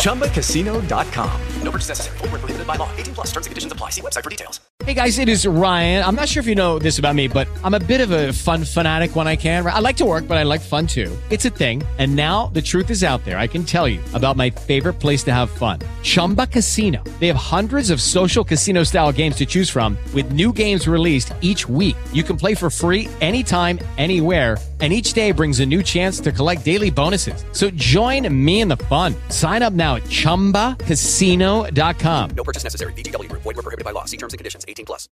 ChumbaCasino.com. No purchase necessary. Void where prohibited by law. 18 plus terms and conditions apply. See website for details. Hey guys, it is Ryan. I'm not sure if you know this about me, but I'm a bit of a fun fanatic when I can. I like to work, but I like fun too. It's a thing. And now the truth is out there. I can tell you about my favorite place to have fun Chumba Casino. They have hundreds of social casino style games to choose from, with new games released each week. You can play for free anytime, anywhere. And each day brings a new chance to collect daily bonuses. So join me in the fun. Sign up now at chumbacasino.com. No purchase necessary. VGW Group. Void were prohibited by law. See terms and conditions. 18 plus.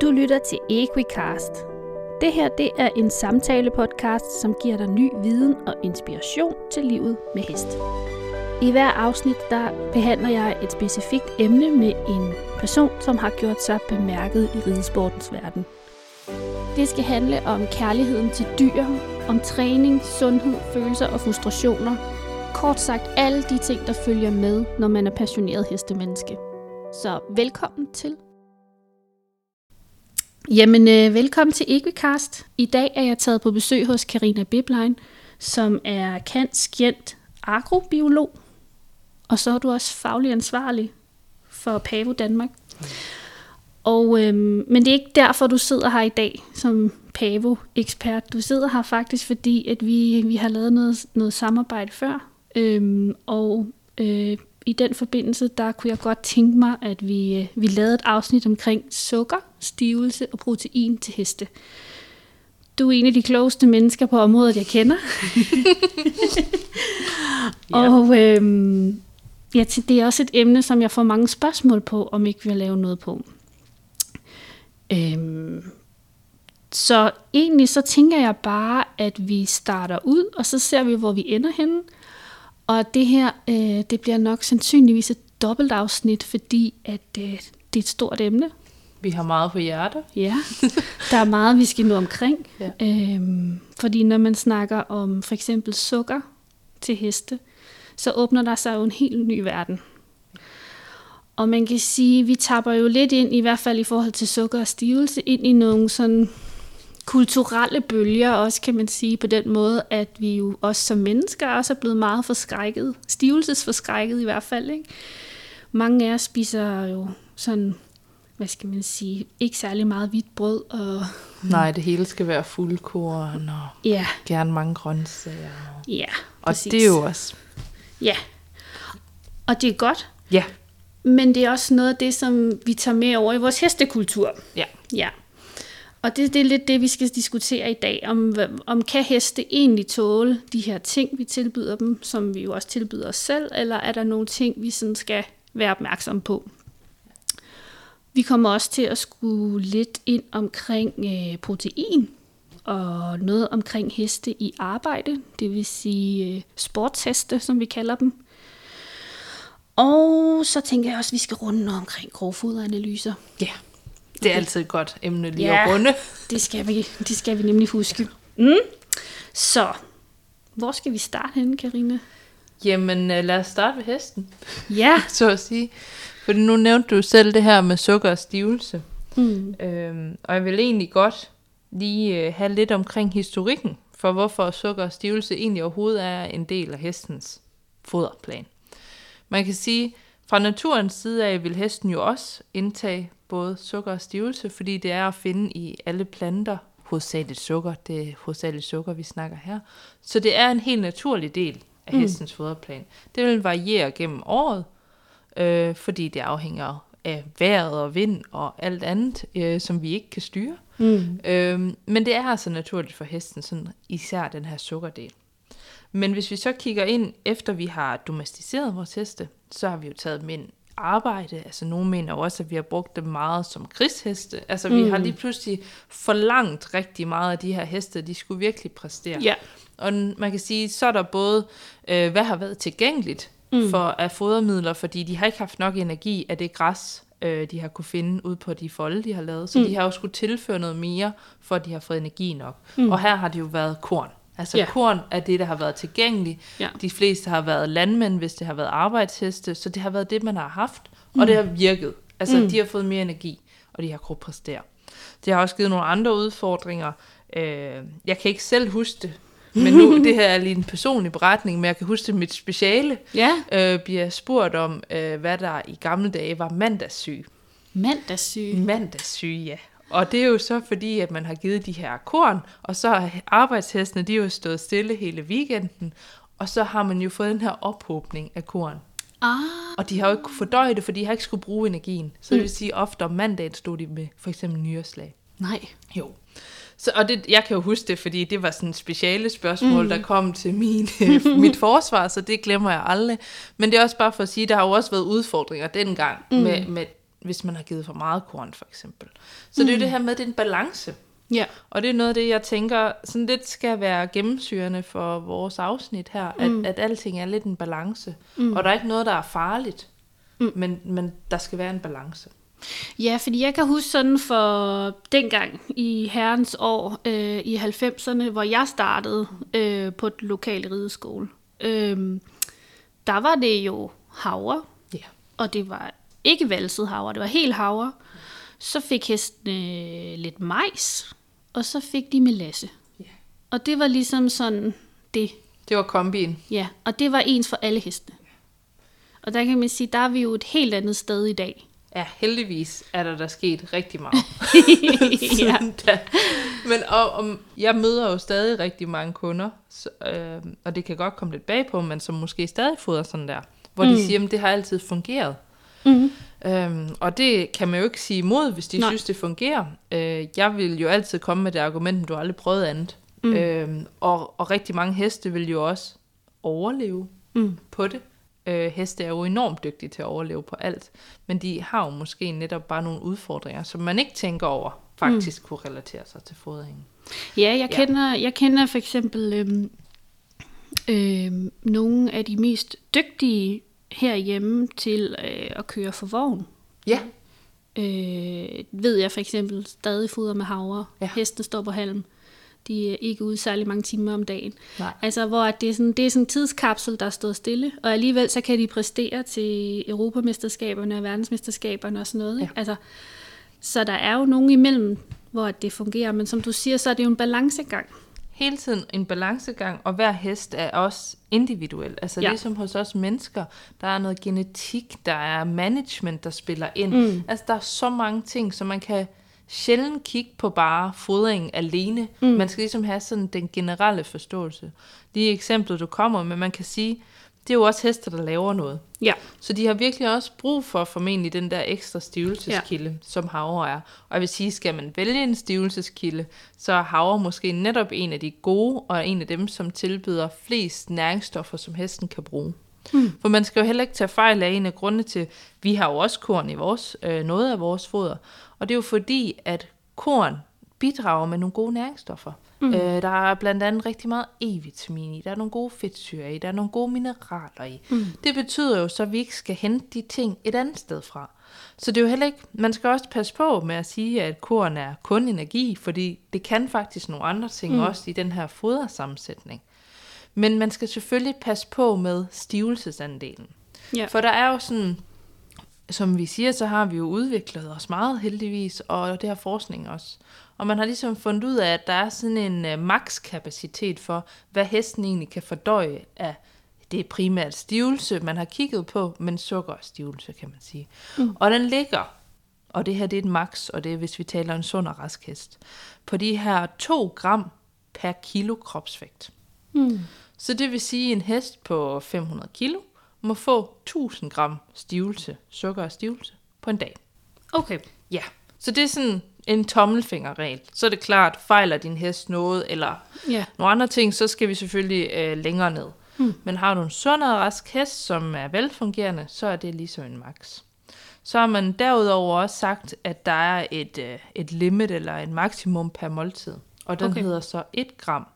Du lytter til Equicast. Det her det er en samtale-podcast, som giver dig ny viden og inspiration til livet med hest. I hver afsnit der behandler jeg et specifikt emne med en person, som har gjort sig bemærket i ridesportens verden. Det skal handle om kærligheden til dyr, om træning, sundhed, følelser og frustrationer. Kort sagt alle de ting, der følger med, når man er passioneret hestemenneske. Så velkommen til. Jamen, øh, velkommen til Equicast. I dag er jeg taget på besøg hos Karina Biblein, som er kantskjent agrobiolog. Og så er du også faglig ansvarlig for Pavo Danmark. Og, øhm, men det er ikke derfor, du sidder her i dag som Pavo-ekspert. Du sidder her faktisk, fordi at vi, vi har lavet noget, noget samarbejde før. Øhm, og øh, i den forbindelse, der kunne jeg godt tænke mig, at vi, øh, vi lavede et afsnit omkring sukker, stivelse og protein til heste. Du er en af de klogeste mennesker på området, jeg kender. Og øhm, ja, det er også et emne, som jeg får mange spørgsmål på, om ikke vi vil lave noget på. Øhm, så egentlig så tænker jeg bare, at vi starter ud, og så ser vi, hvor vi ender henne. Og det her, øh, det bliver nok sandsynligvis et dobbeltafsnit, fordi at øh, det er et stort emne. Vi har meget på hjerte. Ja, der er meget, vi skal nå omkring. Ja. Øhm, fordi når man snakker om for eksempel sukker til heste, så åbner der sig jo en helt ny verden. Og man kan sige, at vi tapper jo lidt ind, i hvert fald i forhold til sukker og stivelse, ind i nogle sådan kulturelle bølger også, kan man sige, på den måde, at vi jo også som mennesker også er blevet meget forskrækket. Stivelsesforskrækket i hvert fald, ikke? Mange af os spiser jo sådan, hvad skal man sige, ikke særlig meget hvidt brød, og Nej, det hele skal være fuldkorn og ja, gerne mange grøntsager. ja, Og præcis. det er jo også... Ja, og det er godt, Ja, men det er også noget af det, som vi tager med over i vores hestekultur. ja. Ja. Og det, det er lidt det, vi skal diskutere i dag, om, om kan heste egentlig tåle de her ting, vi tilbyder dem, som vi jo også tilbyder os selv, eller er der nogle ting, vi sådan skal være opmærksom på? Vi kommer også til at skulle lidt ind omkring øh, protein, og noget omkring heste i arbejde, det vil sige øh, sportsheste, som vi kalder dem. Og så tænker jeg også, at vi skal runde noget omkring grovfoderanalyser. Ja, det er altid et godt emne lige Ja. at runde. Det skal vi, det skal vi nemlig huske. Mm. Så, hvor skal vi starte henne, Karina? Jamen, øh, lad os starte ved hesten, Ja. så at sige. Fordi nu nævnte du selv det her med sukker og stivelse. Mm. Øhm, og jeg vil egentlig godt lige øh, have lidt omkring historikken, for hvorfor sukker og stivelse egentlig overhovedet er en del af hestens foderplan. Man kan sige, fra naturens side af vil hesten jo også indtage både sukker og stivelse, fordi det er at finde i alle planter, hovedsageligt sukker, det er hovedsageligt sukker, vi snakker her. Så det er en helt naturlig del af hestens foderplan. Det vil variere gennem året, øh, fordi det afhænger af vejret og vind og alt andet, øh, som vi ikke kan styre. Mm. Øhm, men det er altså naturligt for hesten, sådan især den her sukkerdel. Men hvis vi så kigger ind, efter vi har domesticeret vores heste, så har vi jo taget dem ind arbejde. Altså nogle mener også, at vi har brugt dem meget som krigsheste. Altså vi har lige pludselig forlangt rigtig meget af de her heste. De skulle virkelig præstere. Ja. Og man kan sige, så er der både, øh, hvad har været tilgængeligt mm. for af fodermidler, fordi de har ikke haft nok energi af det græs, øh, de har kunne finde ud på de folde, de har lavet. Så mm. de har jo skulle tilføre noget mere, for at de har fået energi nok. Mm. Og her har det jo været korn. Altså Ja. korn er det, der har været tilgængeligt. Ja. De fleste har været landmænd, hvis det har været arbejdsheste, så det har været det, man har haft, og mm. det har virket. Altså, mm. de har fået mere energi, og de har kunnet præstere. Det har også givet nogle andre udfordringer. Øh, jeg kan ikke selv huske det, men nu, det her er lige en personlig beretning, men jeg kan huske mit speciale Ja. øh, bliver spurgt om, øh, hvad der i gamle dage var mandagssyge. Mandagssyge. Mandagssyge, ja. Og det er jo så fordi, at man har givet de her korn, og så har arbejdshestene, de jo stået stille hele weekenden, og så har man jo fået den her ophobning af korn. Ah, Og de har jo ikke kunne fordøje det, for de har ikke skulle bruge energien. Så det vil sige, ofte om mandagen stod de med for eksempel nyreslag. nej. Jo. Så, og det, jeg kan jo huske det, fordi det var sådan et speciale spørgsmål, mm. der kom til min, øh, mit forsvar, så det glemmer jeg aldrig. Men det er også bare for at sige, der har jo også været udfordringer dengang, mm. med, med, hvis man har givet for meget korn for eksempel. Så mm. det er jo det her med, det er en balance. Ja. Og det er noget af det, jeg tænker, sådan lidt skal være gennemsyrende for vores afsnit her, at, mm. at alting er lidt en balance. Mm. Og der er ikke noget, der er farligt, mm. men, men der skal være en balance. Ja, fordi jeg kan huske sådan for dengang i herrens år øh, i 90'erne, hvor jeg startede øh, på et lokale rideskole. Øh, der var det jo havre, Ja. og det var ikke valset havre, det var helt havre. Så fik hestene øh, lidt majs, og så fik de melasse. Ja. Og det var ligesom sådan det, Det var kombien. ja. Og det var ens for alle hestene. Og der kan man sige, der er vi jo et helt andet sted i dag. Ja, heldigvis er der der sket rigtig meget. ja. da. Men og, og, jeg møder jo stadig rigtig mange kunder, så, øh, og det kan godt komme lidt bag på, men som måske stadig fodrer sådan der, hvor mm. de siger, at det har altid fungeret. Mm. Øhm, og det kan man jo ikke sige imod, hvis de Nej. Synes, det fungerer. Øh, jeg vil jo altid komme med det argument, du har aldrig prøvet andet. Mm. Øhm, og, og rigtig mange heste vil jo også overleve Mm. på det. Øh, heste er jo enormt dygtige til at overleve på alt, men de har jo måske netop bare nogle udfordringer, som man ikke tænker over, faktisk mm. kunne relatere sig til fodringen. Ja, jeg Ja. kender, jeg kender for eksempel øhm, øhm, nogle af de mest dygtige herhjemme til øh, at køre for vogn. Ja, Øh, ved jeg for eksempel stadig fodrer med havre. Ja. Ja. Hestene står på halm. De er ikke ude særlig mange timer om dagen. Nej. Altså, hvor at det, er sådan, det er sådan en tidskapsel, der står stille, og alligevel så kan de præstere til Europamesterskaberne og verdensmesterskaberne og sådan noget. Ikke? Altså, så der er jo nogen imellem, hvor det fungerer, men som du siger, så er det jo en balancegang. Hele tiden en balancegang, og hver hest er også individuel. Altså Ja. ligesom hos os mennesker, der er noget genetik, der er management, der spiller ind. Mm. Altså der er så mange ting, så man kan sjældent kigge på bare fodring alene. Mm. Man skal ligesom have sådan den generelle forståelse. Lige eksemplet, du kommer med, man kan sige, det er jo også hester, der laver noget. Ja. Så de har virkelig også brug for formentlig den der ekstra stivelseskilde, ja. som havre er. Og jeg vil sige, skal man vælge en stivelseskilde, så er havre måske netop en af de gode, og en af dem, som tilbyder flest næringsstoffer, som hesten kan bruge. Mm. For man skal jo heller ikke tage fejl af en af grundene til, vi har jo også korn i vores, øh, noget af vores foder. Og det er jo fordi, at korn bidrager med nogle gode næringsstoffer. Mm. Øh, der er blandt andet rigtig meget E-vitamin i, der er nogle gode fedtsyrer i, der er nogle gode mineraler i. Mm. Det betyder jo så, at vi ikke skal hente de ting et andet sted fra. Så det er jo heller ikke, man skal også passe på med at sige, at korn er kun energi, fordi det kan faktisk nogle andre ting mm. også i den her fodersammensætning. Men man skal selvfølgelig passe på med stivelsesandelen. Ja. For der er jo sådan, som vi siger, så har vi jo udviklet os meget heldigvis, og det har forskning også. Og man har ligesom fundet ud af, at der er sådan en uh, makskapacitet for, hvad hesten egentlig kan fordøje af det er primært stivelse, man har kigget på, men sukker og stivelse, kan man sige. Mm. Og den ligger, og det her det er et max, og det er, hvis vi taler en sund og rask hest, på de her 2 gram per kilo kropsvægt. Mm. Så det vil sige, en hest på 500 kilo må få 1000 gram stivelse, sukker og stivelse på en dag. Okay. Ja, så det er sådan en tommelfingerregel. Så er det klart, fejler din hest noget, eller Ja. nogle andre ting, så skal vi selvfølgelig øh, længere ned. Hmm. Men har du en sund og rask hest, som er velfungerende, så er det ligesom en max. Så har man derudover også sagt, at der er et, øh, et limit eller en maksimum per måltid. Og den Okay. okay. hedder så 1 gram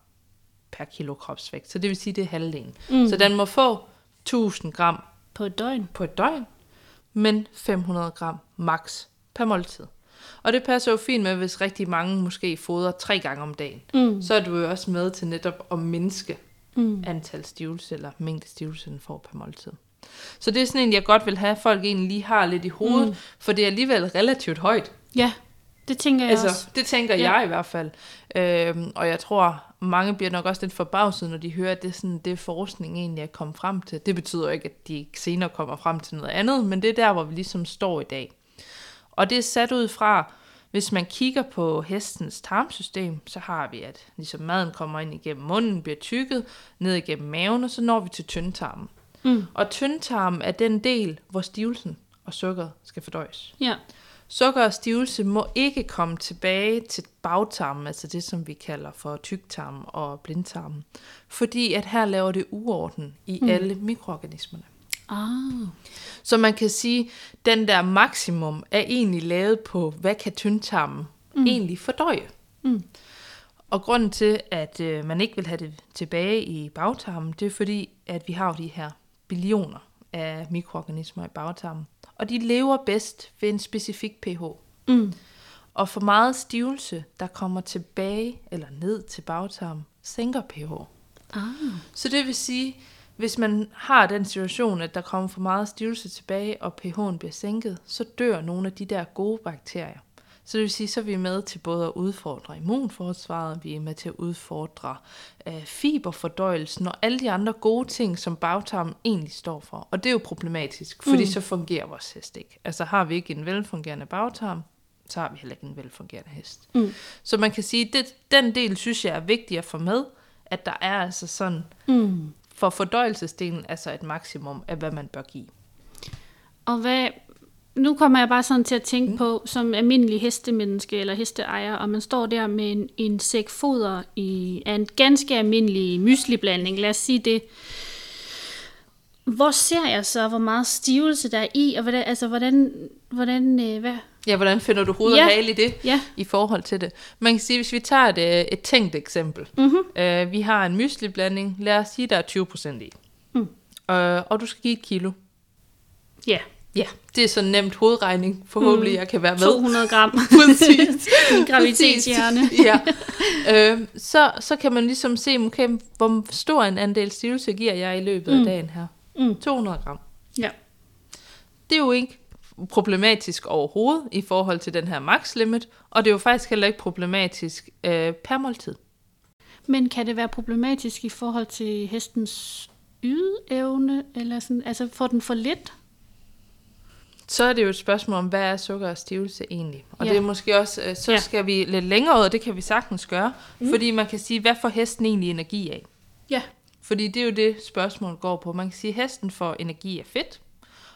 per kilo kropsvægt. Så det vil sige, det er halvdelen. Mm. Så den må få 1000 gram På et døgn. på et døgn. men 500 gram max per måltid. Og det passer jo fint med, hvis rigtig mange måske fodrer tre gange om dagen. Mm. Så er du jo også med til netop at mindske mm. antal stivelse eller mængde stivelse, den får per måltid. Så det er sådan en, jeg godt vil have, at folk egentlig lige har lidt i hovedet, mm. for det er alligevel relativt højt. Ja, det tænker jeg også. Altså, det tænker Ja. jeg i hvert fald. Øhm, og jeg tror, mange bliver nok også lidt forbavset, når de hører, at det er sådan, det forskning egentlig er kommet frem til. Det betyder ikke, at de senere kommer frem til noget andet, men det er der, hvor vi ligesom står i dag. Og det er sat ud fra, hvis man kigger på hestens tarmsystem, så har vi, at ligesom maden kommer ind igennem munden, bliver tykket, ned igennem maven, og så når vi til tyndtarmen. Mm. Og tyndtarmen er den del, hvor stivelsen og sukkeret skal fordøjes. Ja. Sukker og stivelse må ikke komme tilbage til bagtarmen, altså det, som vi kalder for tyktarmen og blindtarmen, fordi at her laver det uorden i mm. alle mikroorganismerne. Ah. Så man kan sige, den der maksimum er egentlig lavet på, hvad kan tyndtarmen mm. egentlig fordøje. Mm. Og grunden til, at øh, man ikke vil have det tilbage i bagtarmen, det er fordi, at vi har jo de her billioner af mikroorganismer i bagtarmen. Og de lever bedst ved en specifik pH. Mm. Og for meget stivelse, der kommer tilbage eller ned til bagtarmen, sænker pH. Ah. Så det vil sige, hvis man har den situation, at der kommer for meget stivelse tilbage, og pH'en bliver sænket, så dør nogle af de der gode bakterier. Så det vil sige, så er vi med til både at udfordre immunforsvaret, vi er med til at udfordre øh, fiberfordøjelsen og alle de andre gode ting, som bagtarmen egentlig står for. Og det er jo problematisk, fordi mm. så fungerer vores hest ikke. Altså har vi ikke en velfungerende bagtarm, så har vi heller ikke en velfungerende hest. Mm. Så man kan sige, at den del synes jeg er vigtig at få med, at der er altså sådan, Mm. for fordøjelsesdelen, altså et maksimum af, hvad man bør give. Og hvad, nu kommer jeg bare sådan til at tænke mm. på, som almindelig hestemenneske eller hesteejer, og man står der med en, en sæk foder i, af en ganske almindelig mysliblanding, lad os sige det. Hvor ser jeg så, hvor meget stivelse der er i, og hvordan, altså, hvordan, hvordan øh, hvad? Ja, hvordan finder du hoved og Ja. hale i det Ja. i forhold til det? Man kan sige, hvis vi tager et, øh, et tænkt eksempel. Mm-hmm. Øh, vi har en mysliblanding, lad os sige, der er 20% i. Mm. Øh, og du skal give et kilo. Ja, Ja, det er sådan nemt hovedregning. Forhåbentlig, jeg kan være med. 200 gram. Præcis. Min graviditetshjerne. ja. Øh, så, så kan man ligesom se, okay, hvor stor en andel stivelse giver jeg i løbet af Mm. dagen her. Mm. 200 gram. Ja. Det er jo ikke problematisk overhovedet i forhold til den her max limit, og det er jo faktisk heller ikke problematisk øh, per måltid. Men kan det være problematisk i forhold til hestens ydeevne, eller sådan, altså får den for lidt? Så er det jo et spørgsmål om, hvad er sukker og stivelse egentlig? Og Ja. det er måske også, øh, så Ja. skal vi lidt længere ud, og det kan vi sagtens gøre, mm. fordi man kan sige, hvad får hesten egentlig energi af? Ja. Fordi det er jo det, spørgsmålet går på. Man kan sige, at hesten får energi af fedt,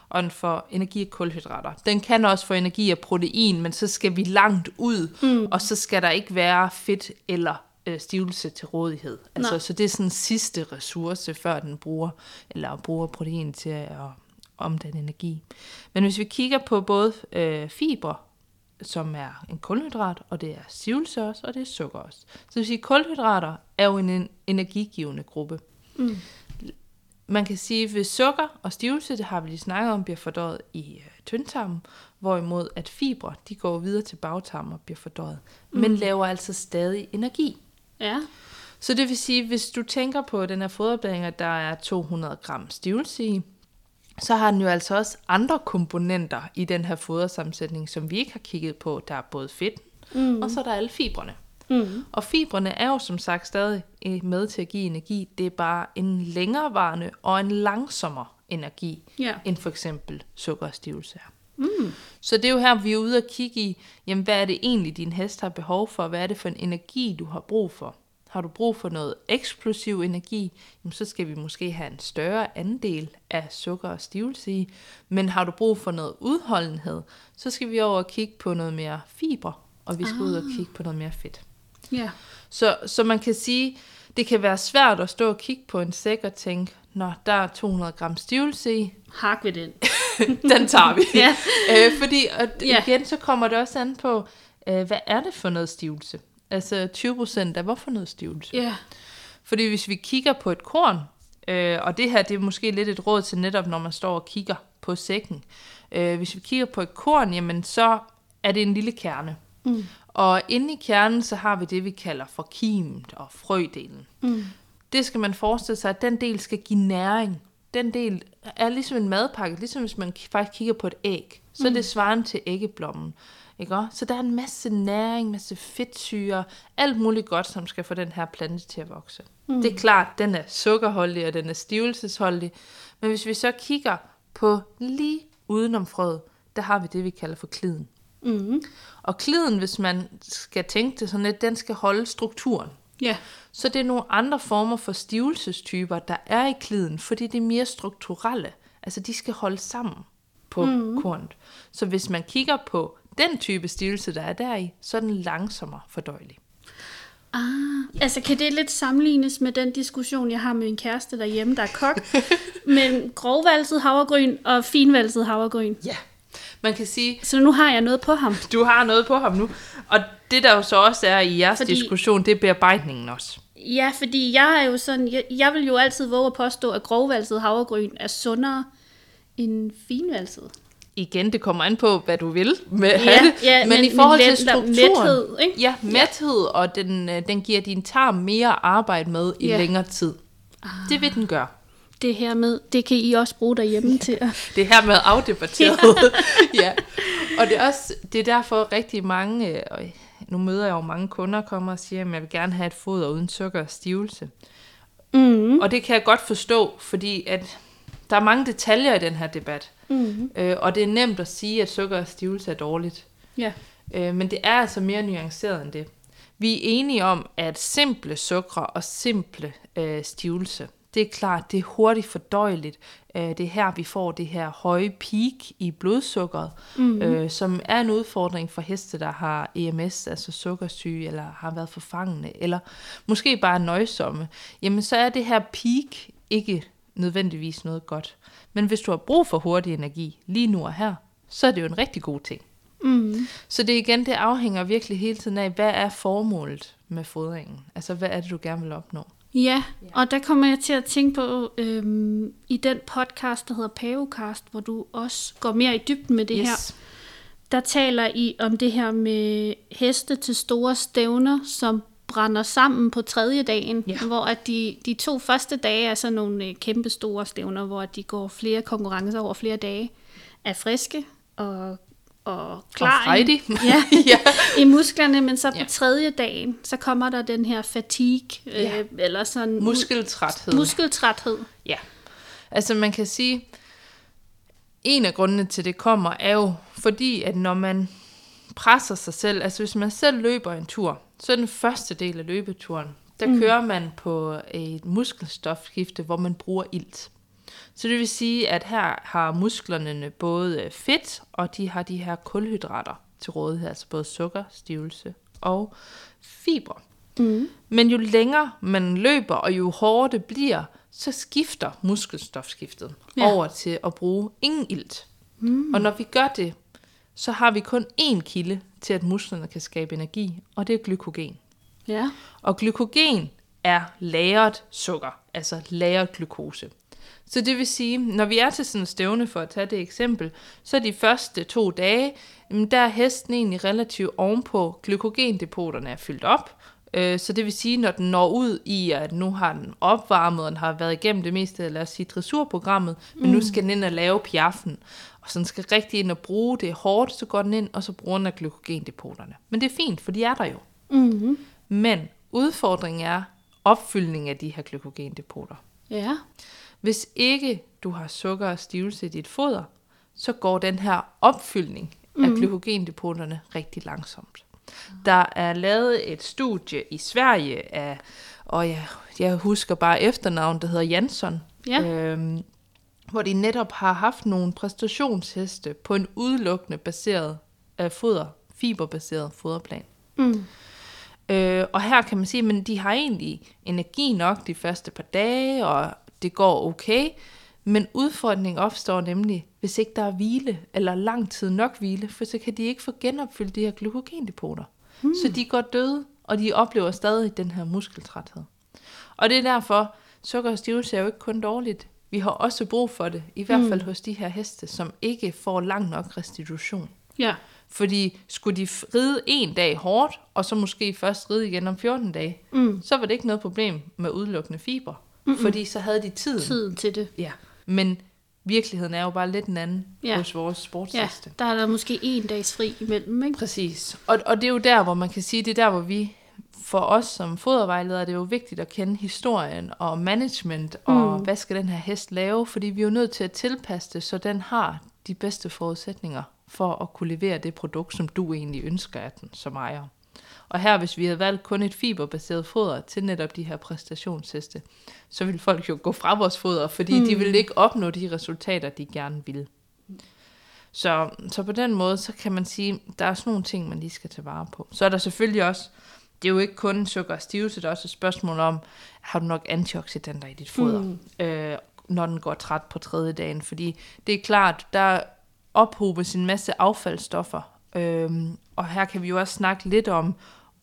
og den får energi af kulhydrater. Den kan også få energi af protein, men så skal vi langt ud, mm. og så skal der ikke være fedt eller øh, stivelse til rådighed. Altså, Nej. så det er sådan sidste ressource, før den bruger, eller bruger protein til at omdanne energi. Men hvis vi kigger på både øh, fiber, som er en kulhydrat, og det er stivelse også, og det er sukker også. Så det vil sige, at kulhydrater er jo en, en energigivende gruppe. Mm. Man kan sige, at ved sukker og stivelse, det har vi lige snakket om, bliver fordøjet i øh, tyndtarmen, hvorimod at fibre, de går videre til bagtarmen og bliver fordøjet, mm. men laver altså stadig energi. Ja. Så det vil sige, hvis du tænker på den her foderblanding, at der er 200 gram stivelse i, så har den jo altså også andre komponenter i den her fodersammensætning, som vi ikke har kigget på. Der er både fedt, mm. og så er der alle fibrene. Mm. Og fibrene er jo som sagt stadig øh, med til at give energi. Det er bare en længerevarende og en langsommere energi, Ja. end for eksempel sukker og stivelse er. Mm. Så det er jo her, vi er ude og kigge i, jamen, hvad er det egentlig, din hest har behov for? Hvad er det for en energi, du har brug for? Har du brug for noget eksplosiv energi, jamen, så skal vi måske have en større andel af sukker og stivelse i. Men har du brug for noget udholdenhed, så skal vi over og kigge på noget mere fiber, og vi skal ah. ud og kigge på noget mere fedt. Ja. Så, så man kan sige, det kan være svært at stå og kigge på en sæk og tænke, Nå, der er 200 gram stivelse i, Hak ved den. den tager vi. Ja. øh, fordi og Ja. igen, så kommer det også an på, øh, hvad er det for noget stivelse? Altså 20 procent af hvorfor noget stivelse? Ja. Fordi hvis vi kigger på et korn, øh, og det her det er måske lidt et råd til netop, når man står og kigger på sækken. Øh, hvis vi kigger på et korn, jamen så er det en lille kerne. Mm. Og inde i kernen, så har vi det, vi kalder for kimet og frødelen. Mm. Det skal man forestille sig, at den del skal give næring. Den del er ligesom en madpakke, ligesom hvis man faktisk kigger på et æg. Så er det svarende til æggeblommen. Ikke? også? Så der er en masse næring, masse fedtsyre, alt muligt godt, som skal få den her plante til at vokse. Mm. Det er klart, den er sukkerholdig, og den er stivelsesholdig. Men hvis vi så kigger på lige udenom frøet, der har vi det, vi kalder for kliden. Mm. Og kliden, hvis man skal tænke det sådan lidt, den skal holde strukturen. Ja. Så det er nogle andre former for stivelsestyper, der er i kliden, fordi det er mere strukturelle. Altså de skal holde sammen på mm. kornet. Så hvis man kigger på den type stivelse, der er deri, så er den langsommere fordøjelig. Ah, altså kan det lidt sammenlignes med den diskussion, jeg har med min kæreste derhjemme, der er kok, mellem grovvalset havregryn og finvalset havregryn. Ja. Man kan sige, Så nu har jeg noget på ham. du har noget på ham nu. Og det der jo så også er i jeres Fordi- diskussion, det er bearbejdningen også. Ja, fordi jeg er jo sådan, jeg, jeg vil jo altid våge at påstå, at grovvalset havregryn er sundere end finvalset. Igen, det kommer an på, hvad du vil med Ja, ja, det. ja, men, men- i forhold men til strukturen. mæthed, ikke? Ja, mæthed, og den, øh, den giver din tarm mere arbejde med i Ja. længere tid. Det vil den gøre. Det her med, det kan I også bruge derhjemme til at... Det her med afdebatteret. ja. Og det er også det er derfor rigtig mange, øh, og nu møder jeg jo mange kunder, kommer og siger, at jeg vil gerne have et foder uden sukker og stivelse. Mm. Og det kan jeg godt forstå, fordi at der er mange detaljer i den her debat. Mm. Øh, og det er nemt at sige, at sukker og stivelse er dårligt. Ja. Øh, men det er altså mere nuanceret end det. Vi er enige om, at simple sukker og simple øh, stivelse, det er klart, det er hurtigt fordøjeligt. Øh, det er her, vi får det her høje peak i blodsukkeret, mm. øh, som er en udfordring for heste, der har EMS, altså sukkersyge, eller har været forfangende, eller måske bare nøjsomme. Jamen, så er det her peak ikke nødvendigvis noget godt. Men hvis du har brug for hurtig energi lige nu og her, så er det jo en rigtig god ting. Mm. Så det igen, det afhænger virkelig hele tiden af, hvad er formålet med fodringen? Altså, hvad er det, du gerne vil opnå? Ja, og der kommer jeg til at tænke på øhm, i den podcast, der hedder Pavecast, hvor du også går mere i dybden med det yes. her. Der taler I om det her med heste til store stævner, som brænder sammen på tredje dagen, Ja. hvor at de, de to første dage er sådan nogle øh, kæmpe store stævner, hvor de går flere konkurrencer over flere dage, er friske og, og klar Og frejdig. ja, ja. i musklerne, men så på Ja. tredje dagen, så kommer der den her fatigue, Ja. øh, eller sådan Muskeltræthed. muskeltræthed. Ja. Altså, man kan sige, en af grundene til det kommer, er jo fordi, at når man presser sig selv, altså hvis man selv løber en tur, så den første del af løbeturen, der mm. kører man på et muskelstofskifte, hvor man bruger ilt. Så det vil sige, at her har musklerne både fedt, og de har de her kulhydrater til rådighed, altså både sukker, stivelse og fiber. Mm. Men jo længere man løber, og jo hårdere det bliver, så skifter muskelstofskiftet ja. over til at bruge ingen ilt. Mm. Og når vi gør det, så har vi kun én kilde til, at musklerne kan skabe energi, og det er glykogen. Ja. Og glykogen er lagret sukker, altså lagret glukose. Så det vil sige, når vi er til sådan en stævne, for at tage det eksempel, så de første to dage, der er hesten egentlig relativt ovenpå. Glykogendepoterne er fyldt op, øh, så det vil sige, når den når ud i, at nu har den opvarmet, og den har været igennem det meste, lad os sige, dressurprogrammet, men nu skal den ind og lave piaffen, og så den skal rigtig ind og bruge det hårdt, så går den ind, og så bruger den af glykogendepoterne. Men det er fint, for de er der jo. Mm-hmm. Men udfordringen er opfyldning af de her glykogendepoter. Ja. Hvis ikke du har sukker og stivelse i dit foder, så går den her opfyldning af glykogendepoterne rigtig langsomt. Der er lavet et studie i Sverige af, og jeg, jeg husker bare efternavn, der hedder Jansson, Ja. øhm, hvor de netop har haft nogle præstationsheste på en udelukkende baseret af foder, fiberbaseret foderplan. Mm. Øh, og her kan man sige, at de har egentlig energi nok de første par dage, og det går okay. Men udfordringen opstår nemlig, hvis ikke der er hvile, eller lang tid nok hvile, for så kan de ikke få genopfyldt de her glykogendepoter. Hmm. Så de går døde, og de oplever stadig den her muskeltræthed. Og det er derfor, sukker og stivelse er jo ikke kun dårligt. Vi har også brug for det, i hvert fald hos de her heste, som ikke får lang nok restitution. Ja. Fordi skulle de ride en dag hårdt, og så måske først ride igen om 14 dage, mm. så var det ikke noget problem med udelukkende fiber. Mm-mm. Fordi så havde de tiden. Tiden til det. Ja. Men virkeligheden er jo bare lidt en anden Ja. ja. hos vores Ja, sportsheste. der er der måske en dags fri imellem, ikke? Præcis. Og, og det er jo der, hvor man kan sige, det er der, hvor vi, for os som fodervejledere, det er jo vigtigt at kende historien og management, og hvad skal den her hest lave, fordi vi er jo nødt til at tilpasse det, så den har de bedste forudsætninger for at kunne levere det produkt, som du egentlig ønsker af den som ejer. Og her, hvis vi havde valgt kun et fiberbaseret foder til netop de her præstationsheste, så ville folk jo gå fra vores foder, fordi mm. de ville ikke opnå de resultater, de gerne ville. Så, så på den måde, så kan man sige, der er sådan nogle ting, man lige skal tage vare på. Så er der selvfølgelig også, det er jo ikke kun sukker og stivelse, der er også et spørgsmål om, har du nok antioxidanter i dit foder, mm. øh, når den går træt på tredje dagen. Fordi det er klart, der ophobes en masse affaldsstoffer. Øhm, og her kan vi jo også snakke lidt om,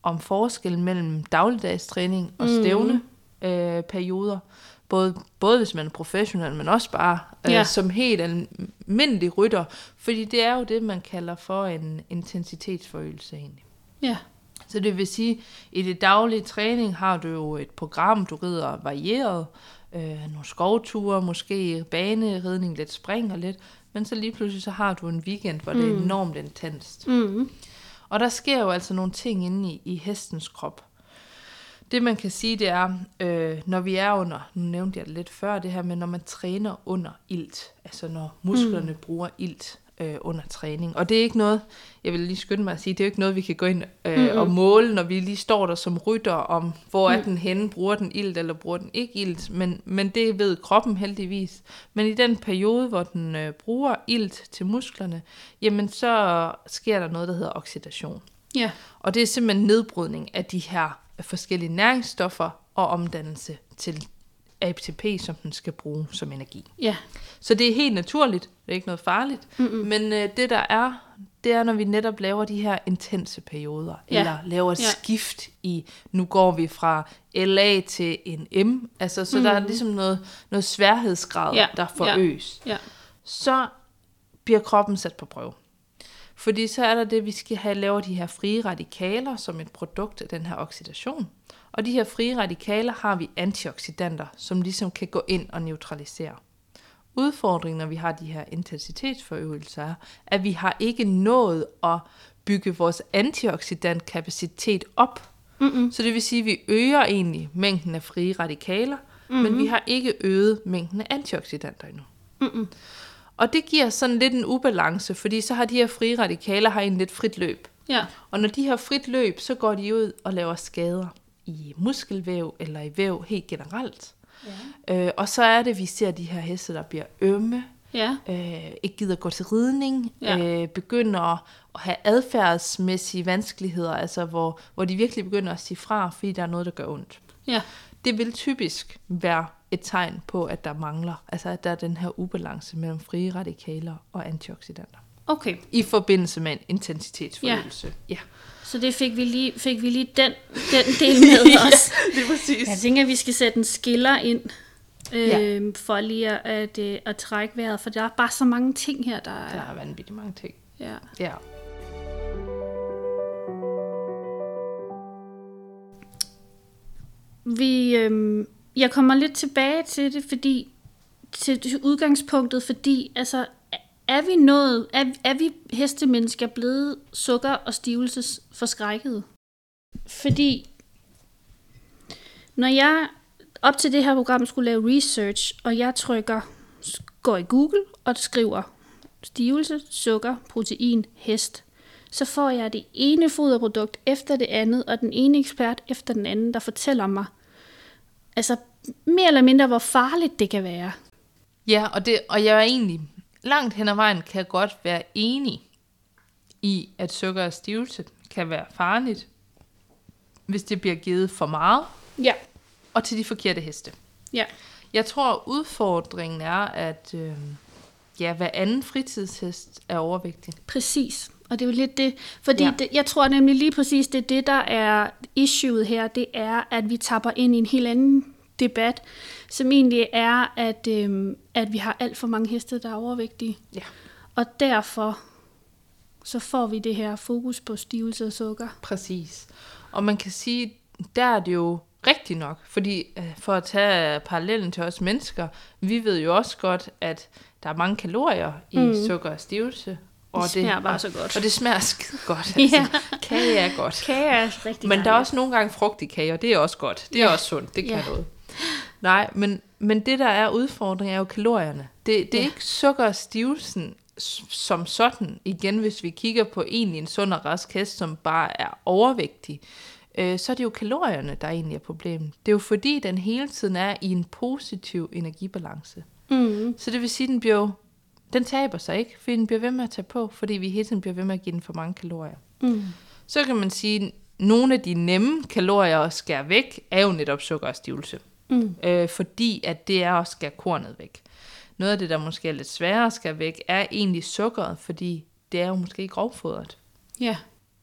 om forskellen mellem dagligdagstræning og stævne øh, perioder. Både, både hvis man er professionel, men også bare øh, ja. som helt almindelig rytter. Fordi det er jo det, man kalder for en intensitetsforøgelse egentlig. Ja. Så det vil sige, i det daglige træning har du jo et program, du rider varieret, øh, nogle skovture, måske baneridning, lidt spring og lidt, men så lige pludselig så har du en weekend, hvor mm. det er enormt intenst. Mm. Og der sker jo altså nogle ting inde i, i hestens krop. Det man kan sige, det er, øh, når vi er under, nu nævnte jeg det lidt før, det her med, når man træner under ilt, altså når musklerne mm. bruger ilt øh, under træning. Og det er ikke noget, jeg vil lige skynde mig at sige, det er jo ikke noget, vi kan gå ind øh, mm-hmm. og måle, når vi lige står der som rytter, om hvor er den henne, bruger den ilt eller bruger den ikke ilt, men, men det ved kroppen heldigvis. Men i den periode, hvor den øh, bruger ilt til musklerne, jamen så sker der noget, der hedder oxidation. Ja. Og det er simpelthen nedbrydning af de her forskellige næringsstoffer og omdannelse til ATP, som den skal bruge som energi. Ja. Så det er helt naturligt, det er ikke noget farligt, Mm-mm. men øh, det der er, det er, når vi netop laver de her intense perioder, Ja. ja. eller laver et Ja. ja. skift i, nu går vi fra LA til en M, altså så mm. der er ligesom noget, noget sværhedsgrad, Ja. ja. der forøges Ja. så bliver kroppen sat på prøve. Fordi så er der det, vi skal have lavet de her frie radikaler som et produkt af den her oxidation. Og de her frie radikaler har vi antioxidanter, som ligesom kan gå ind og neutralisere. Udfordringen, når vi har de her intensitetsforøgelser, er, at vi har ikke nået at bygge vores antioxidantkapacitet op. Mm-mm. Så det vil sige, at vi øger egentlig mængden af frie radikaler, mm-hmm. men vi har ikke øget mængden af antioxidanter endnu. Og det giver sådan lidt en ubalance, fordi så har de her frie radikaler har en lidt frit løb. Ja. Og når de har frit løb, så går de ud og laver skader i muskelvæv eller i væv helt generelt. Ja. Øh, og så er det, vi ser de her heste, der bliver ømme, Ja. øh, ikke gider gå til ridning, Ja. øh, begynder at have adfærdsmæssige vanskeligheder, altså hvor, hvor de virkelig begynder at sige fra, fordi der er noget, der gør ondt. Ja. Det vil typisk være et tegn på, at der mangler, altså at der er den her ubalance mellem frie radikaler og antioxidanter. Okay. I forbindelse med en intensitetsforøgelse. Ja. ja. Så det fik vi lige, fik vi lige den, den del med os. det er præcis. Jeg tænker, at vi skal sætte en skiller ind, øh, Ja. for lige at, at, øh, at trække vejret, for der er bare så mange ting her, der Der er... er vanvittigt mange ting. Ja. Ja. Vi, øh, jeg kommer lidt tilbage til det, fordi til udgangspunktet, fordi altså, er vi nået, er, er vi hestemennesker blevet sukker- og stivelsesforskrækket? forskrækket? Fordi når jeg op til det her program skulle lave research, og jeg trykker, går i Google og skriver stivelse, sukker, protein, hest, så får jeg det ene foderprodukt efter det andet, og den ene ekspert efter den anden, der fortæller mig, altså mere eller mindre, hvor farligt det kan være. Ja, og, det, og jeg er egentlig langt hen ad vejen kan jeg godt være enig i, at sukker og stivelse kan være farligt, hvis det bliver givet for meget, Ja. og til de forkerte heste. Ja. Jeg tror, udfordringen er, at øh, ja, hver anden fritidshest er overvægtig. Præcis. Og det er jo lidt det, fordi ja. Det, jeg tror nemlig lige præcis, det er det, der er issueet her, det er, at vi tapper ind i en helt anden debat, som egentlig er, at, øhm, at vi har alt for mange heste, der er overvægtige. Ja. Og derfor så får vi det her fokus på stivelse og sukker. Præcis. Og man kan sige, der er det jo rigtigt nok, fordi øh, for at tage parallellen til os mennesker, vi ved jo også godt, at der er mange kalorier i mm. sukker og stivelse. Og smager bare så godt. Og det smager skide godt. Ja. Altså. Kage er godt. Kage er rigtig Men der er også nogle gange frugt i kage, og det er også godt. Det er Ja. også sundt. Det kan Ja. noget. Nej, men, men det der er udfordringen er jo kalorierne. Det, det er Ja. ikke sukker og stivelsen som sådan. Igen, hvis vi kigger på egentlig en sund og rask hest, som bare er overvægtig, øh, så er det jo kalorierne, der egentlig er problemet. Det er jo fordi, den hele tiden er i en positiv energibalance. Mm. Så det vil sige, den bliver jo, den taber sig ikke, fordi den bliver ved med at tage på, fordi vi hele tiden bliver ved med at give den for mange kalorier. Mm. Så kan man sige, at nogle af de nemme kalorier at skære væk, er jo netop sukker og stivelse. Mm. Øh, fordi at det er at skære kornet væk. Noget af det, der måske er lidt sværere at skære væk, er egentlig sukkeret, fordi det er jo måske grovfodret. Ja.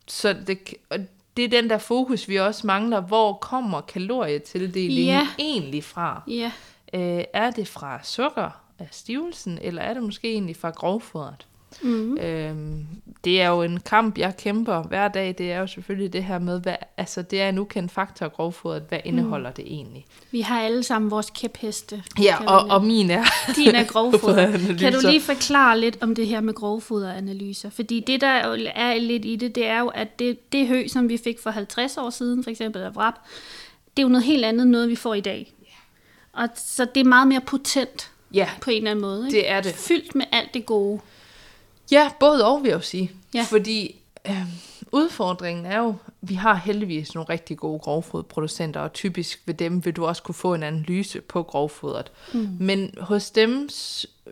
Så det, og det er den der fokus, vi også mangler. Hvor kommer kalorietildelingen Ja. egentlig fra? Ja. Øh, er det fra sukker af stivelsen, eller er det måske egentlig fra grovfodret? Mm. Øhm, det er jo en kamp, jeg kæmper hver dag. Det er jo selvfølgelig det her med, hvad, altså det er en ukendt faktor grovfodret. Hvad indeholder det egentlig? Vi har alle sammen vores kæpheste. Ja, og, og min er... Din er grovfoder. Kan du lige forklare lidt om det her med grovfoderanalyser? Fordi det, der er lidt i det, det er jo, at det, det hø, som vi fik for 50 år siden, for eksempel af vrap, det er jo noget helt andet, end noget vi får i dag. Og så det er meget mere potent Ja, på en eller anden måde. Ikke? det er det. Fyldt med alt det gode. Ja, både og vil jeg jo sige. Ja. Fordi øh, udfordringen er jo, vi har heldigvis nogle rigtig gode grovfodproducenter, og typisk ved dem vil du også kunne få en analyse på grovfodret. Mm. Men hos dem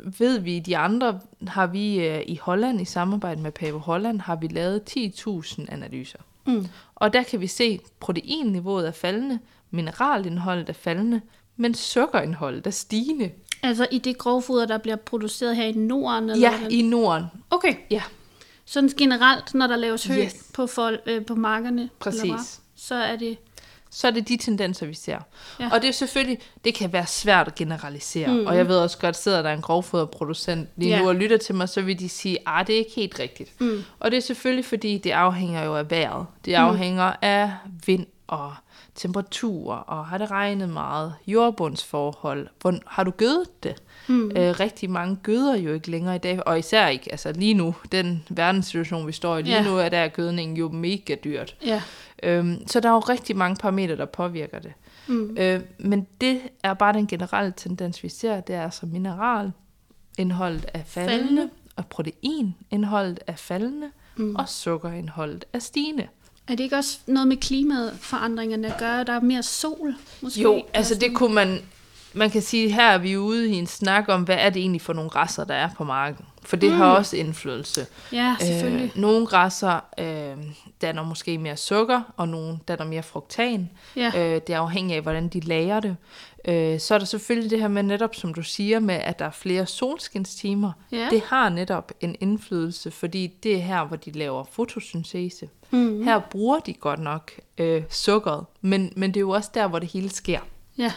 ved vi, de andre har vi øh, i Holland, i samarbejde med Pave Holland, har vi lavet 10.000 analyser. Mm. Og der kan vi se, proteinniveauet er faldende, mineralindholdet er faldende, men sukkerindholdet er stigende. Altså i det grovfoder, der bliver produceret her i Norden? Eller Ja, hvordan? i Norden. Okay. Ja, Sådan generelt, når der laves hø Yes. på, fol- øh, på markerne, eller Præcis. hvad, så er det... så er det de tendenser, vi ser. Ja. Og det er selvfølgelig, det kan være svært at generalisere. Mm. Og jeg ved også godt, sidder der en grovfoderproducent lige Ja. nu og lytter til mig, så vil de sige, at det er ikke helt rigtigt. Mm. Og det er selvfølgelig, fordi det afhænger jo af vejret. Det afhænger af vind og temperaturer, og har det regnet meget, jordbundsforhold, hvor, har du gødet det? Mm. Øh, rigtig mange gøder jo ikke længere i dag, og især ikke, altså lige nu, den verdenssituation, vi står i lige Ja. nu, er der gødningen jo mega dyrt. Ja. Øhm, så der er jo rigtig mange parametre, der påvirker det. Mm. Øh, men det er bare den generelle tendens, vi ser. Det er altså mineralindholdet er faldende, Faldende. og proteinindholdet er faldende, mm. og sukkerindholdet er stigende. Er det ikke også noget med klimaforandringerne at gøre? Der er mere sol, måske? Jo, altså det kunne man... Man kan sige, her er vi ude i en snak om, hvad er det egentlig for nogle græsser, der er på marken. For det mm. har også indflydelse. Ja, selvfølgelig. Øh, nogle græsser øh, danner måske mere sukker, og nogle danner mere fruktan. Ja. Øh, det er afhængigt af, hvordan de lager det. Øh, så er der selvfølgelig det her med netop, som du siger, med at der er flere solskinstimer. Ja. Det har netop en indflydelse, fordi det er her, hvor de laver fotosyntese. Mm. Her bruger de godt nok øh, sukkeret, men, men det er jo også der, hvor det hele sker. Ja.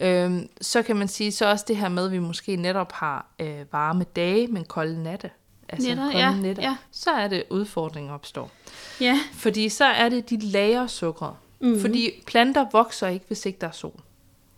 Øhm, så kan man sige så også det her med, at vi måske netop har øh, varme dage, men kolde natte. Altså Nætter, kolde ja, nætter. ja. Så er det udfordringer opstår. Ja. Fordi så er det, de lager sukkeret. Mm-hmm. Fordi planter vokser ikke, hvis ikke der er sol.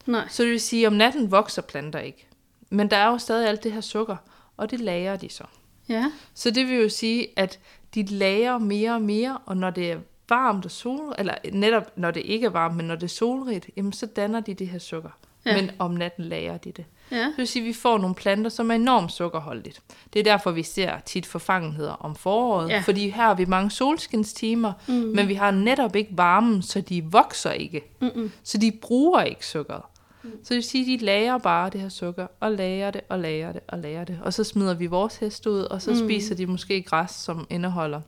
Nej. Så det vil sige, om natten vokser planter ikke. Men der er jo stadig alt det her sukker, og det lager de så. Ja. Så det vil jo sige, at de lager mere og mere, og når det er varmt og sol, eller netop når det ikke er varmt, men når det er solrigt, jamen så danner de det her sukker. Ja. Men om natten lager de det. Ja. Det vil sige, at vi får nogle planter, som er enormt sukkerholdigt. Det er derfor, vi ser tit forfangenheder om foråret. Ja. Fordi her har vi mange solskinstimer, mm. men vi har netop ikke varmen, så de vokser ikke. Mm-mm. Så de bruger ikke sukkeret. Mm. Så det vil sige, at de lager bare det her sukker, og lager det, og lager det, og lager det. Og så smider vi vores hest ud, og så mm. spiser de måske græs, som indeholder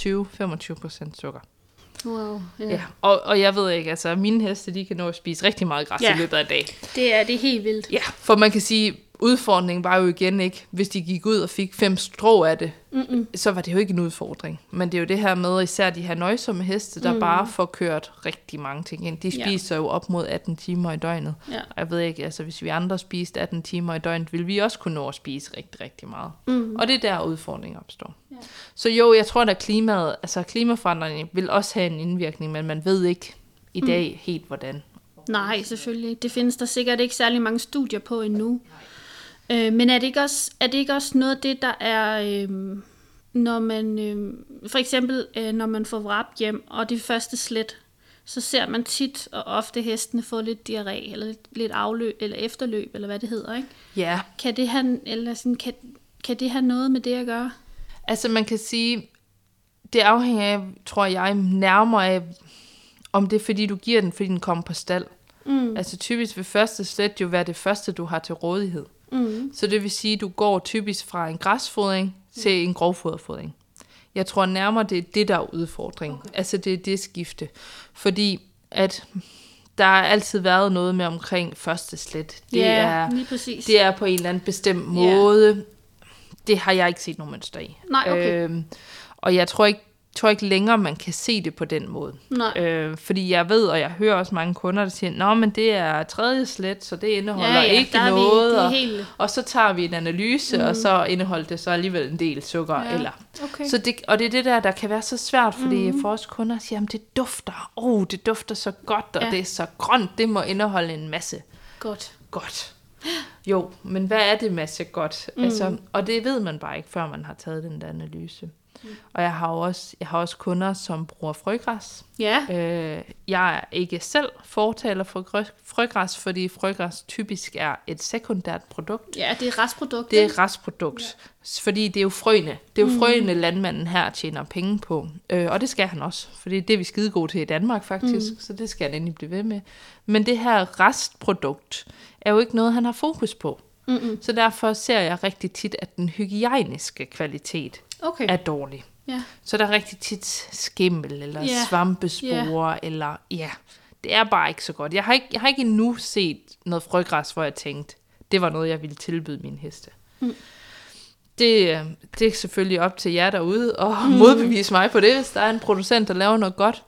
20-25% sukker. Wow. Ja. Ja. Og, og jeg ved ikke, altså mine heste, de kan nå at spise rigtig meget græs ja. i løbet af en dag. Det er det er helt vildt. Ja, for man kan sige, udfordringen var jo igen ikke, hvis de gik ud og fik fem strå af det, Mm-mm. så var det jo ikke en udfordring. Men det er jo det her med, især de her nøjsomme heste, der mm. bare får kørt rigtig mange ting ind. De Ja. spiser jo op mod 18 timer i døgnet. Ja. Jeg ved ikke, altså hvis vi andre spiste 18 timer i døgnet, ville vi også kunne nå at spise rigtig, rigtig meget. Mm. Og det er der udfordringen opstår. Ja. Så jo, jeg tror, at klimaet, altså klimaforandringen vil også have en indvirkning, men man ved ikke i dag mm. helt hvordan. Nej, selvfølgelig. Det findes der sikkert ikke særlig mange studier på endnu. Øh, men er det, ikke også, er det ikke også noget af det, der er, øh, når man, øh, for eksempel øh, når man får vrap hjem, og det første slet, så ser man tit og ofte hestene få lidt diarré, eller lidt, lidt afløb, eller efterløb, eller hvad det hedder, ikke? Ja, Kan det have, eller sådan, kan, kan det have noget med det at gøre? Altså man kan sige, det afhænger af, tror jeg, nærmere af, om det er fordi, du giver den, fordi den kommer på stald. Mm. Altså typisk vil første slet jo være det første, du har til rådighed. Mm. Så det vil sige, at du går typisk fra en græsfodring til en grovfoderfodring. Jeg tror nærmere, det er det, der er udfordring. Okay. Altså det er det skifte. Fordi at der har altid været noget med omkring første slet. Det, Ja, er, det er på en eller anden bestemt måde. Det har jeg ikke set nogen mønster i. Nej, okay. Øhm, og jeg tror ikke, tror ikke længere, man kan se det på den måde. Nej. Øh, fordi jeg ved, og jeg hører også mange kunder, der siger, Nå, men det er tredje slet, så det indeholder Ja, ja, ikke vi- noget. det er og, helt- og så tager vi en analyse, mm. og så indeholder det så alligevel en del sukker. Ja, Eller. okay. Så det, og det er det der, der kan være så svært, fordi mm. for os kunder siger, at det dufter, oh, det dufter så godt, og ja. det er så grønt, det må indeholde en masse Godt. godt. Jo, men hvad er det masse godt? Mm. Altså, og det ved man bare ikke, før man har taget den der analyse. Mm. Og jeg har jo også, jeg har også kunder, som bruger frøgræs. Ja, Øh, jeg er ikke selv fortaler for grø- frøgræs, fordi frøgræs typisk er et sekundært produkt. ja det er restprodukt. Det er restprodukt, ja. fordi det er jo frøene. Det er jo mm. frøene, landmanden her tjener penge på. Øh, og det skal han også, fordi det er vi skide gode til i Danmark faktisk, mm. så det skal han endelig blive ved med. Men det her restprodukt er jo ikke noget, han har fokus på. Mm-mm. Så derfor ser jeg rigtig tit, at den hygiejniske kvalitet Okay. er dårlig. Ja. Så der er rigtig tit skimmel eller yeah. svampespore, yeah. eller ja, det er bare ikke så godt. Jeg har ikke, jeg har ikke endnu set noget frøgræs, hvor jeg tænkte, det var noget, jeg ville tilbyde mine heste. Mm. Det, øh, det er selvfølgelig op til jer derude at mm. modbevise mig på det, hvis der er en producent, der laver noget godt.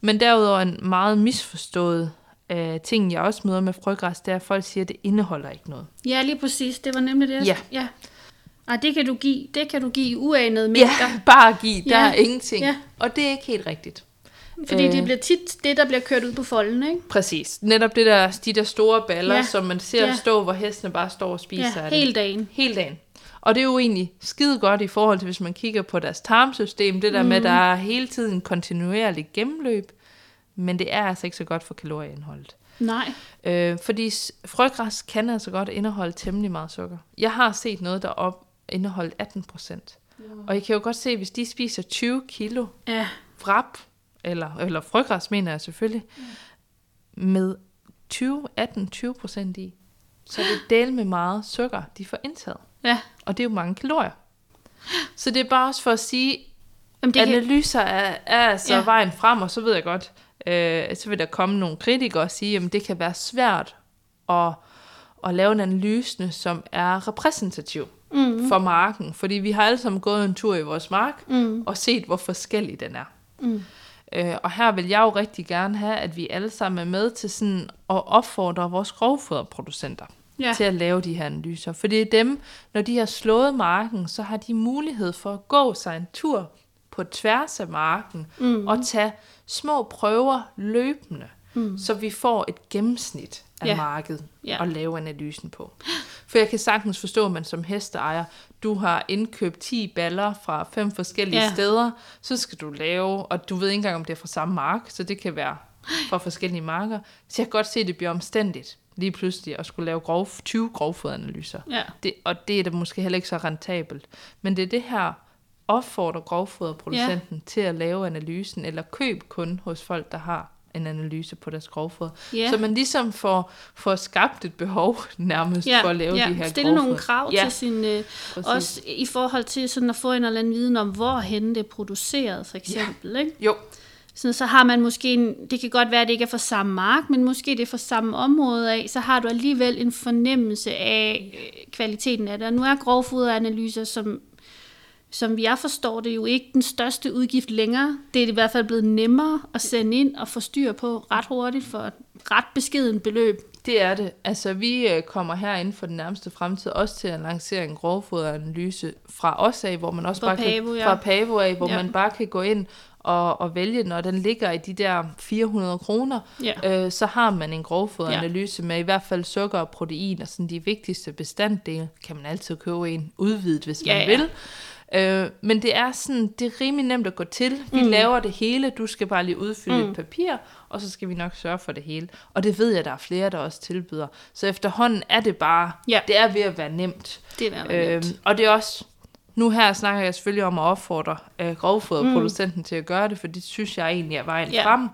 Men derudover en meget misforstået øh, ting, jeg også møder med frøgræs, det er, at folk siger, at det indeholder ikke noget. ja, lige præcis. Det var nemlig det. Ja. ja. Ej, det kan du give, det kan du give i uanede mængder. Ja, bare giv, der Ja. er ingenting. Ja. Og det er ikke helt rigtigt. Fordi Øh. det bliver tit det, der bliver kørt ud på folden, ikke? Præcis. Netop det der, de der store baller, Ja. som man ser Ja. stå, hvor hestene bare står og spiser Ja, af det. hele dagen. Hele dagen. Og det er jo egentlig skide godt i forhold til, hvis man kigger på deres tarmsystem, det der mm. med, at der er hele tiden kontinuerligt gennemløb, men det er altså ikke så godt for kalorieindholdet. Nej. Øh, fordi frøgræs kan altså godt indeholde temmelig meget sukker. Jeg har set noget, der op indeholdt 18 procent. Og I kan jo godt se, hvis de spiser 20 kilo Ja. vrap, eller, eller frøgræs mener jeg selvfølgelig, med 20, 18-20 procent i, så er det del med meget sukker, de får indtaget. Ja. Og det er jo mange kalorier. Så det er bare også for at sige, Jamen, det kan, analyser er, er altså Ja. ja. vejen frem, og så ved jeg godt, øh, så vil der komme nogle kritikere og sige, at det kan være svært at, at lave en analyse, som er repræsentativ mm. for marken. Fordi vi har alle sammen gået en tur i vores mark, mm. og set, hvor forskellig den er. Mm. Øh, og her vil jeg jo rigtig gerne have, at vi alle sammen er med til sådan at opfordre vores grovfoderproducenter Ja. til at lave de her analyser. For det er dem, når de har slået marken, så har de mulighed for at gå sig en tur på tværs af marken mm. og tage små prøver løbende, mm. så vi får et gennemsnit af ja. markedet Ja. at lave analysen på. For jeg kan sagtens forstå, at man som hesteejer, du har indkøbt 10 baller fra fem forskellige ja. steder, så skal du lave, og du ved ikke engang, om det er fra samme mark, så det kan være fra forskellige marker. Så jeg kan godt se, at det bliver omstændigt lige pludselig at skulle lave grov, 20 grovfoderanalyser. Ja. Det, og det er da måske heller ikke så rentabelt. Men det er det her, opfordrer grovfoderproducenten ja. til at lave analysen, eller køb kun hos folk, der har en analyse på deres grovfoder. Ja. Så man ligesom får, får skabt et behov nærmest ja, for at lave ja. de her Stille nogle grovfoder. krav ja. til sin... Øh, Præcis. også i forhold til sådan at få en eller anden viden om, hvorhen det er produceret, for eksempel. Ja. Ikke? Jo, Så, så har man måske, en, det kan godt være, at det ikke er for samme mark, men måske det er for samme område af, så har du alligevel en fornemmelse af øh, kvaliteten af det. Og nu er grovfoderanalyser, som, som jeg forstår det, jo ikke den største udgift længere. Det er i hvert fald blevet nemmere at sende ind og få styr på ret hurtigt for et ret beskeden beløb. Det er det. Altså, vi øh, kommer her inden for den nærmeste fremtid også til at lancere en grovfoderanalyse fra os af, hvor man også Fra bare Pavo, kan, ja. fra Pavo af, hvor Ja. man bare kan gå ind og, og vælge, når den ligger i de der 400 kroner, Ja. øh, så har man en grovfoderanalyse med i hvert fald sukker og protein og sådan de vigtigste bestanddele. Kan man altid købe en udvidet, hvis man Ja, ja. Øh, men det er sådan, det er rimelig nemt at gå til. Vi mm. laver det hele, du skal bare lige udfylde mm. et papir, og så skal vi nok sørge for det hele. Og det ved jeg, der er flere, der også tilbyder. Så efterhånden er det bare, Ja. det er ved at være nemt. Det er ved at være Øhm, nemt. og det er også, nu her snakker jeg selvfølgelig om at opfordre øh, grovfoderproducenten mm. til at gøre det, for det synes jeg egentlig er vejen ja. frem.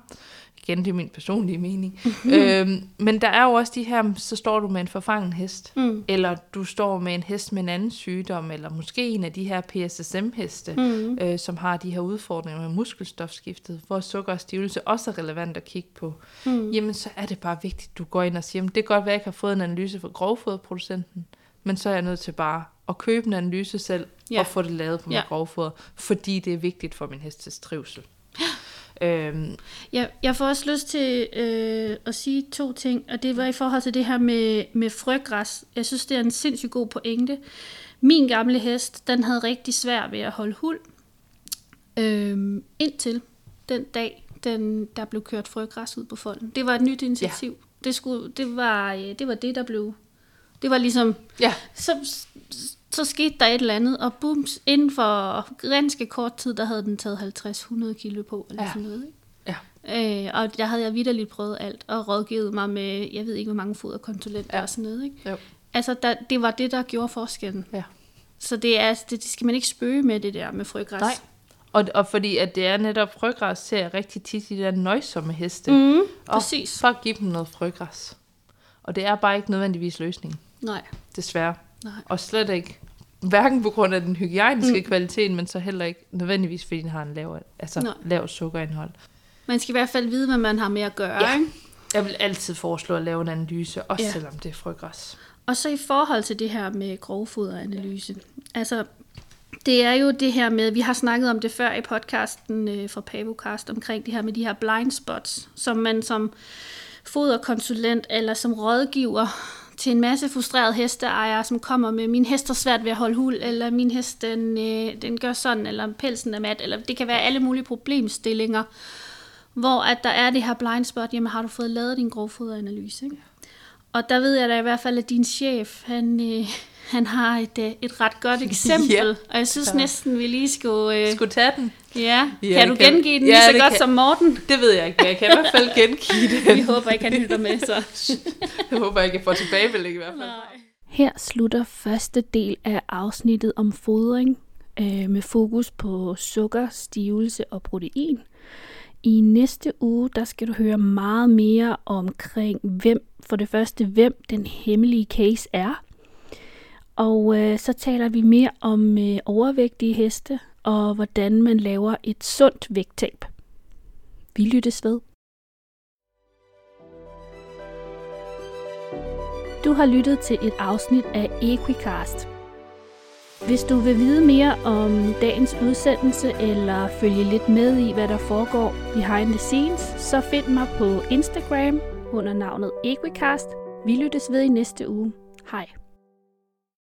Igen, det er min personlige mening. øhm, men der er jo også de her, så står du med en forfangen hest, Mm. eller du står med en hest med en anden sygdom, eller måske en af de her PSSM-heste, mm. øh, som har de her udfordringer med muskelstofskiftet, hvor sukker og stivelse også er relevant at kigge på. Mm. Jamen, så er det bare vigtigt, at du går ind og siger, "Jamen, det kan godt være, at jeg ikke har fået en analyse fra grovfoderproducenten, men så er jeg nødt til bare at købe en analyse selv, Ja. og få det lavet på Ja. ja. grovfoder, fordi det er vigtigt for min hestes trivsel. Øhm, Jeg, jeg får også lyst til øh, at sige to ting, og det var i forhold til det her med, med frøgræs. Jeg synes, det er en sindssygt god pointe. Min gamle hest, den havde rigtig svært ved at holde hul, øh, indtil den dag, den, der blev kørt frøgræs ud på folden. Det var et nyt initiativ. Ja. Det, skulle, det, var, øh, det var det, der blev... Det var ligesom... ja, så, så skete der et eller andet, og bums, inden for ganske kort tid, der havde den taget 50-100 kilo på, eller ja. Sådan noget. Ikke? ja, Øh, og der havde jeg vidderligt prøvet alt, og rådgivet mig med, jeg ved ikke, hvor mange foderkonsulenter ja. Ja. og sådan noget. Ikke? jo, Altså, der, det var det, der gjorde forskellen. ja. Så det, er, det, det skal man ikke spøge med, det der med frøgræs. Nej. Og, og fordi at det er netop frøgræs, ser jeg rigtig tit de der nøjsomme heste. Mm, Og præcis. Bare give dem noget frøgræs. Og det er bare ikke nødvendigvis løsningen, Nej, desværre. nej. Og slet ikke, hverken på grund af den hygiejniske mm. kvalitet, men så heller ikke nødvendigvis, fordi den har en lav, altså Nej. lav sukkerindhold. Man skal i hvert fald vide, hvad man har med at gøre. Ja. Ikke? Jeg vil altid foreslå at lave en analyse, også ja. selvom det er frøgræs. Og så i forhold til det her med grovfoderanalyse. Altså, det er jo det her med, vi har snakket om det før i podcasten øh, fra Pavocast, omkring det her med de her blind spots, som man som foderkonsulent eller som rådgiver til en masse frustrerede hesteejere, som kommer med, min hest er svært ved at holde hul, eller min hest den, øh, den gør sådan, eller pelsen er mat, eller det kan være alle mulige problemstillinger, hvor at der er det her blind spot, jamen har du fået lavet din grovfoderanalyse, ikke? Og der ved jeg da i hvert fald, at din chef, han, øh, han har et, øh, et ret godt eksempel. Ja. Og jeg synes næsten, vi lige skulle... Øh, Skulle tage den? ja, Ja, kan du kan- gengive den Ja, lige så godt kan- som Morten? Det ved jeg ikke, men jeg kan i hvert fald gengive Vi det. håber ikke, han lytter med, så... Jeg håber ikke, jeg får tilbagemelding i hvert fald. Her slutter første del af afsnittet om fodring øh, med fokus på sukker, stivelse og protein. I næste uge, der skal du høre meget mere omkring, hvem for det første, hvem den hemmelige case er. Og øh, så taler vi mere om øh, overvægtige heste og hvordan man laver et sundt vægttab. Vi lyttes ved. Du har lyttet til et afsnit af Equicast. Hvis du vil vide mere om dagens udsendelse eller følge lidt med i, hvad der foregår behind the scenes, så find mig på Instagram under navnet Equicast. Vi lyttes ved i næste uge. Hej.